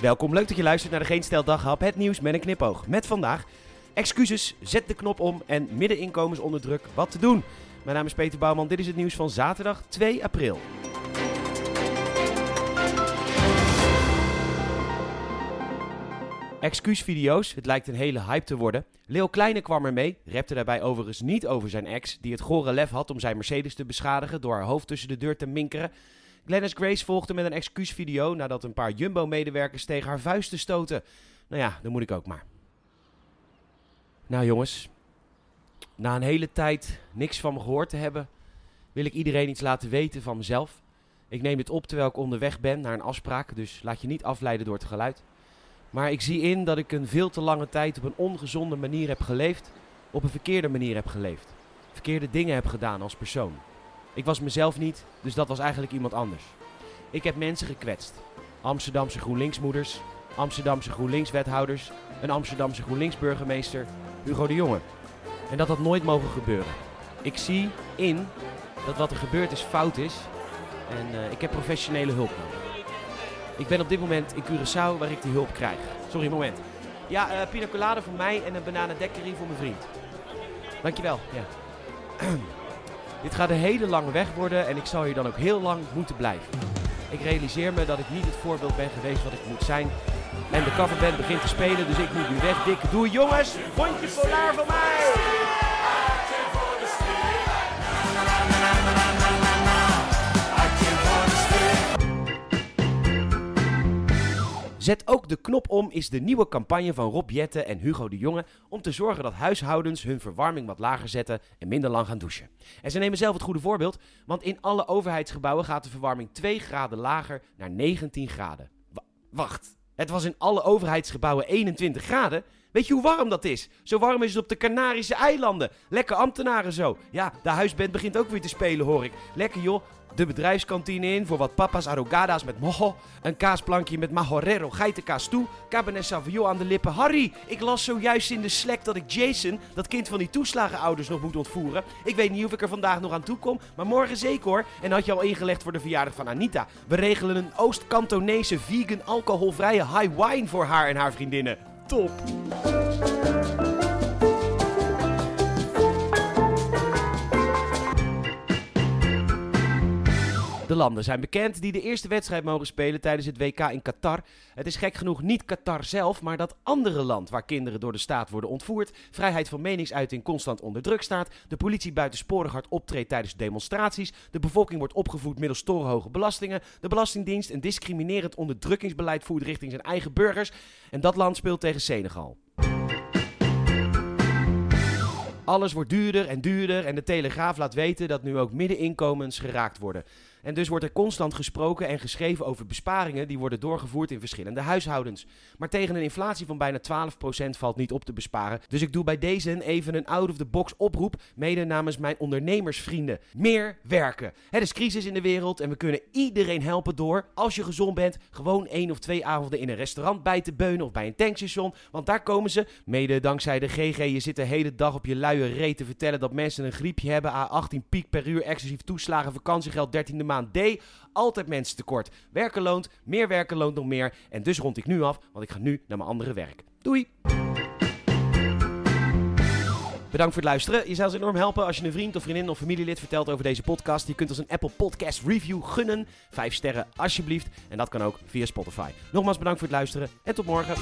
Welkom, leuk dat je luistert naar de Geen Stel Daghap, het nieuws met een knipoog. Met vandaag, excuses, zet de knop om en middeninkomens onder druk, wat te doen. Mijn naam is Peter Bouwman, dit is het nieuws van zaterdag 2 april. Excuusvideo's, het lijkt een hele hype te worden. Leo Kleine kwam er mee, repte daarbij overigens niet over zijn ex, die het gore lef had om zijn Mercedes te beschadigen door haar hoofd tussen de deur te minkeren. Glennis Grace volgde met een excuusvideo nadat een paar Jumbo-medewerkers tegen haar vuisten stoten. Nou ja, dan moet ik ook maar. Nou jongens, na een hele tijd niks van me gehoord te hebben, wil ik iedereen iets laten weten van mezelf. Ik neem dit op terwijl ik onderweg ben naar een afspraak, dus laat je niet afleiden door het geluid. Maar ik zie in dat ik een veel te lange tijd op een ongezonde manier heb geleefd, op een verkeerde manier heb geleefd. Verkeerde dingen heb gedaan als persoon. Ik was mezelf niet, dus dat was eigenlijk iemand anders. Ik heb mensen gekwetst. Amsterdamse GroenLinksmoeders, Amsterdamse GroenLinks-wethouders, een Amsterdamse GroenLinks-burgemeester, Hugo de Jonge. En dat had nooit mogen gebeuren. Ik zie in dat wat er gebeurd is fout is en uh, ik heb professionele hulp nodig. Ik ben op dit moment in Curaçao waar ik die hulp krijg. Sorry, moment. Ja, uh, pina colada voor mij en een bananendekkerie voor mijn vriend. Dankjewel. Ja. Dit gaat een hele lange weg worden en ik zal hier dan ook heel lang moeten blijven. Ik realiseer me dat ik niet het voorbeeld ben geweest wat ik moet zijn. En de coverband begint te spelen, dus ik moet nu weg. Dikke doe jongens, rondje polar van mij! Zet ook de knop om is de nieuwe campagne van Rob Jette en Hugo de Jonge om te zorgen dat huishoudens hun verwarming wat lager zetten en minder lang gaan douchen. En ze nemen zelf het goede voorbeeld, want in alle overheidsgebouwen gaat de verwarming 2 graden lager naar 19 graden. Wacht, het was in alle overheidsgebouwen 21 graden? Weet je hoe warm dat is? Zo warm is het op de Canarische eilanden. Lekker ambtenaren zo. Ja, de huisband begint ook weer te spelen hoor ik. Lekker joh, de bedrijfskantine in voor wat papa's arrogada's met mojo. Een kaasplankje met majorero geitenkaas toe. Cabernet Sauvignon aan de lippen. Harry, ik las zojuist in de Slack dat ik Jason, dat kind van die toeslagenouders, nog moet ontvoeren. Ik weet niet of ik er vandaag nog aan toe kom, maar morgen zeker hoor. En had je al ingelegd voor de verjaardag van Anita. We regelen een Oost-Kantonese vegan alcoholvrije high wine voor haar en haar vriendinnen. Top! De landen zijn bekend die de eerste wedstrijd mogen spelen tijdens het WK in Qatar. Het is gek genoeg niet Qatar zelf, maar dat andere land waar kinderen door de staat worden ontvoerd, vrijheid van meningsuiting constant onder druk staat, de politie buitensporig hard optreedt tijdens demonstraties, de bevolking wordt opgevoed middels torenhoge belastingen, de Belastingdienst een discriminerend onderdrukkingsbeleid voert richting zijn eigen burgers en dat land speelt tegen Senegal. Alles wordt duurder en duurder en de Telegraaf laat weten dat nu ook middeninkomens geraakt worden. En dus wordt er constant gesproken en geschreven over besparingen die worden doorgevoerd in verschillende huishoudens. Maar tegen een inflatie van bijna 12% valt niet op te besparen. Dus ik doe bij deze even een out-of-the-box oproep, mede namens mijn ondernemersvrienden. Meer werken. Het is crisis in de wereld en we kunnen iedereen helpen door, als je gezond bent, gewoon één of twee avonden in een restaurant bij te beunen of bij een tankstation. Want daar komen ze, mede dankzij de GG, je zit de hele dag op je luie reet te vertellen dat mensen een griepje hebben, A18 piek per uur, exclusief toeslagen, vakantiegeld, 13e maand D. Altijd mensen tekort. Werken loont, meer werken loont nog meer. En dus rond ik nu af, want ik ga nu naar mijn andere werk. Doei! Bedankt voor het luisteren. Je zou ons enorm helpen als je een vriend of vriendin of familielid vertelt over deze podcast. Je kunt ons een Apple Podcast Review gunnen. Vijf sterren alsjeblieft. En dat kan ook via Spotify. Nogmaals bedankt voor het luisteren en tot morgen.